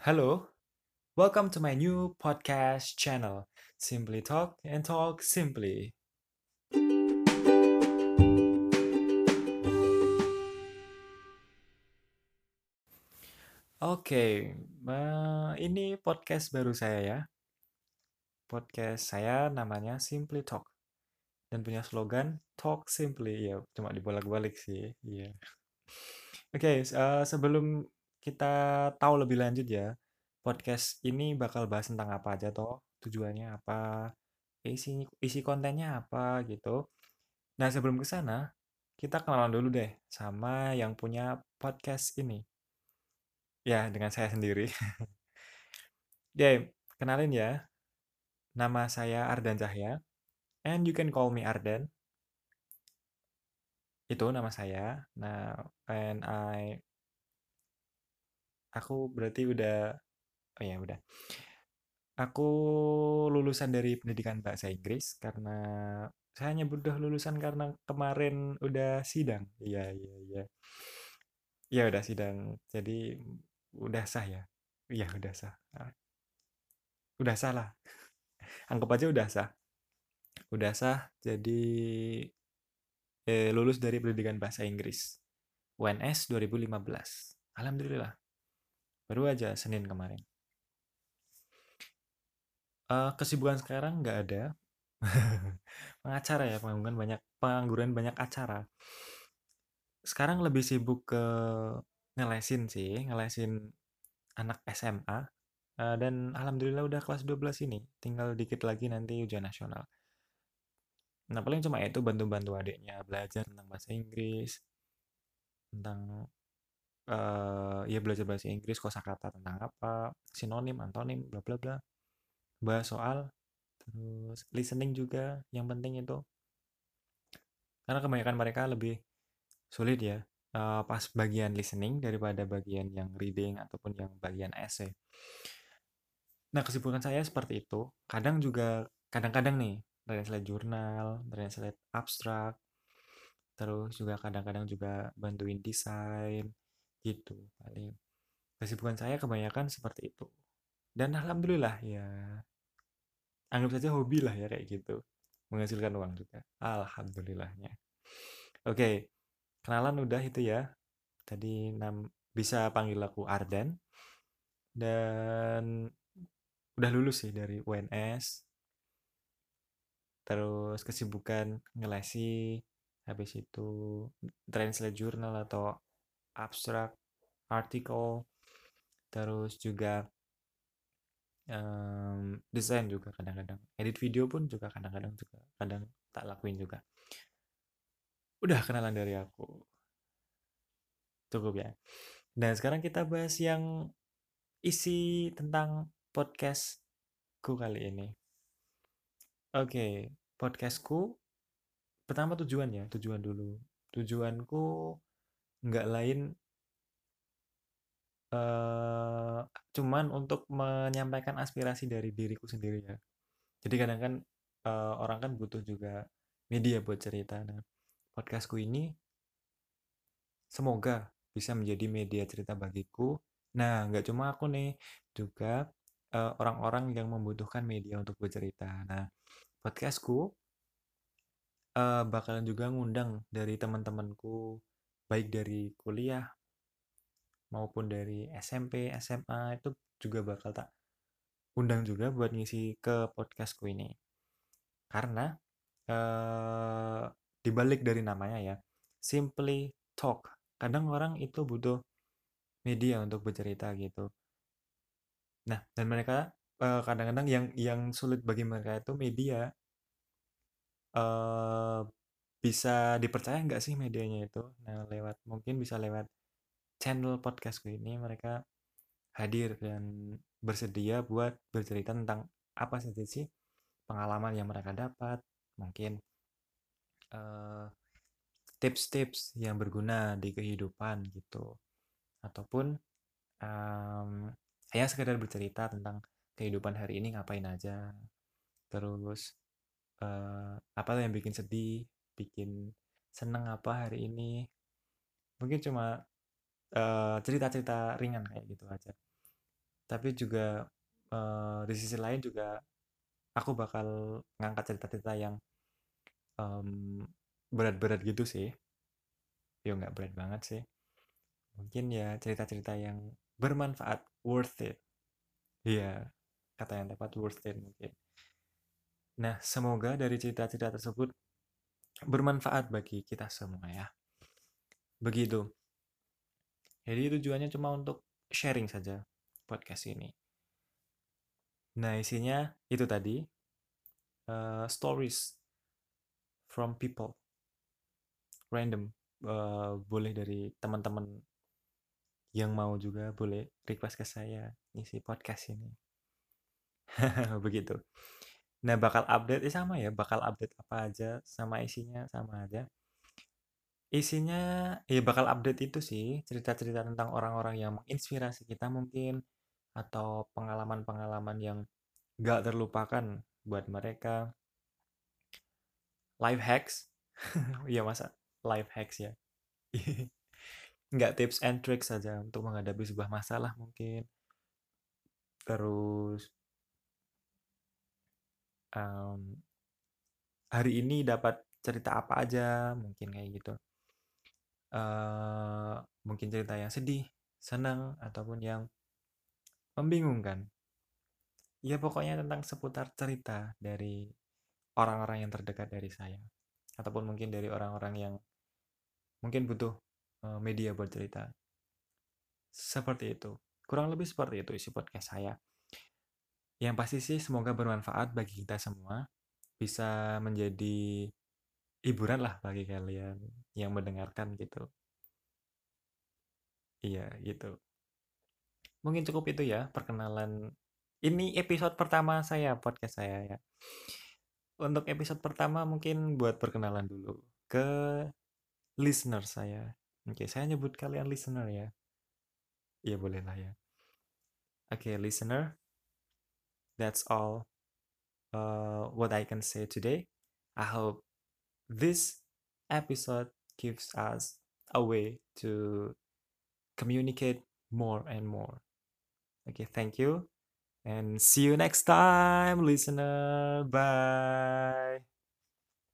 Hello, welcome to my new podcast channel, Simply Talk and Talk Simply. Oke, eh, ini podcast baru saya ya. Podcast saya namanya Simply Talk dan punya slogan Talk Simply. Ya, cuma dibolak-balik sih. Iya. Oke, eh, sebelum kita tahu lebih lanjut ya, podcast ini bakal bahas tentang apa aja toh, tujuannya apa, isi isi kontennya apa gitu. Nah, sebelum ke sana, kita kenalan dulu deh sama yang punya podcast ini. Ya, dengan saya sendiri. Oke, kenalin ya. Nama saya Ardan Cahya, and you can call me Ardan. Itu nama saya. Nah, and I aku berarti udah oh ya udah. Aku lulusan dari pendidikan bahasa Inggris karena saya nyebut udah lulusan karena kemarin udah sidang. Iya, iya, iya. Iya udah sidang. Jadi udah sah ya. Iya udah sah. Ah, Udah sah lah. Anggap aja udah sah. Udah sah jadi eh, lulus dari pendidikan bahasa Inggris. UNS 2015. Alhamdulillah. Baru aja Senin kemarin. Eh, kesibukan sekarang nggak ada. Pengacara ya, pengangguran banyak pengangguran banyak acara. Sekarang lebih sibuk ke ngelesin sih, ngelesin anak SMA. Eh, dan alhamdulillah udah kelas 12 ini. Tinggal dikit lagi nanti ujian nasional. Nah, paling cuma itu bantu-bantu adiknya belajar tentang bahasa Inggris, tentang eh ya belajar bahasa Inggris, kosakata tentang apa, sinonim, antonim, bla bla bla. Bahas soal, terus listening juga yang penting itu. Karena kebanyakan mereka lebih sulit ya eh, pas bagian listening daripada bagian yang reading ataupun yang bagian essay. Nah, kesibukan saya seperti itu. Kadang juga, kadang-kadang nih, translate jurnal, translate abstrak, terus juga kadang-kadang juga bantuin desain, gitu. Paling kesibukan saya kebanyakan seperti itu. Dan alhamdulillah ya, anggap saja hobi lah ya kayak gitu. Menghasilkan uang juga. Alhamdulillahnya. Oke, kenalan udah itu ya. Tadi nam bisa panggil aku Ardan dan udah lulus sih dari UNS terus kesibukan ngelesi habis itu translate jurnal atau abstrak artikel terus juga em, desain juga kadang-kadang. Edit video pun juga kadang-kadang juga kadang tak lakuin juga. Udah kenalan dari aku. Cukup ya. Dan sekarang kita bahas yang isi tentang podcastku kali ini. Oke podcastku pertama tujuannya tujuan dulu. Tujuanku nggak lain eh cuman untuk menyampaikan aspirasi dari diriku sendiri ya. Jadi kadang kan eh, orang kan butuh juga media buat cerita. Nah podcastku ini semoga bisa menjadi media cerita bagiku. Nah nggak cuma aku nih juga eh, orang-orang yang membutuhkan media untuk bercerita. Nah podcastku eh, bakalan juga ngundang dari teman-temanku baik dari kuliah maupun dari SMP, SMA itu juga bakal tak undang juga buat ngisi ke podcastku ini. Karena eh, dibalik dari namanya ya, simply talk. Kadang orang itu butuh media untuk bercerita gitu. Nah, dan mereka eh, kadang-kadang yang yang sulit bagi mereka itu media eh bisa dipercaya nggak sih medianya itu? Nah, lewat mungkin bisa lewat channel podcastku ini mereka hadir dan bersedia buat bercerita tentang apa saja sih pengalaman yang mereka dapat, mungkin eh, tips-tips yang berguna di kehidupan gitu, ataupun em, ya sekedar bercerita tentang kehidupan hari ini ngapain aja, terus eh, apa yang bikin sedih, bikin seneng apa hari ini, mungkin cuma eh, cerita-cerita ringan kayak gitu aja. tapi juga uh, di sisi lain juga aku bakal ngangkat cerita-cerita yang um, berat-berat gitu sih. Ya nggak berat banget sih. Mungkin ya cerita-cerita yang bermanfaat worth it. Iya kata yang tepat worth it mungkin. Nah semoga dari cerita-cerita tersebut bermanfaat bagi kita semua ya. Begitu. Jadi tujuannya cuma untuk sharing saja podcast ini. Nah isinya itu tadi uh, stories from people. Random. Uh, boleh dari teman-teman yang mau juga boleh request ke saya isi podcast ini. Begitu nah bakal update eh, sama ya bakal update apa aja sama isinya sama aja. Isinya ya bakal update itu sih cerita-cerita tentang orang-orang yang menginspirasi kita mungkin atau pengalaman-pengalaman yang gak terlupakan buat mereka. Life hacks. Ya masa life hacks ya? Nggak tips and tricks saja untuk menghadapi sebuah masalah mungkin. Terus um, hari ini dapat cerita apa aja mungkin kayak gitu. Uh, mungkin cerita yang sedih senang ataupun yang membingungkan. Ya pokoknya tentang seputar cerita dari orang-orang yang terdekat dari saya ataupun mungkin dari orang-orang yang mungkin butuh uh, media buat cerita. Seperti itu. Kurang lebih seperti itu isi podcast saya yang pasti sih semoga bermanfaat bagi kita semua bisa menjadi hiburan lah bagi kalian yang mendengarkan gitu iya gitu mungkin cukup itu ya perkenalan ini episode pertama saya podcast saya ya untuk episode pertama mungkin buat perkenalan dulu ke listener saya. Oke, saya nyebut kalian listener ya. Iya boleh lah ya. Oke, listener. That's all uh, what I can say today. I hope this episode gives us a way to communicate more and more. Okay, thank you. And see you next time, listener. Bye.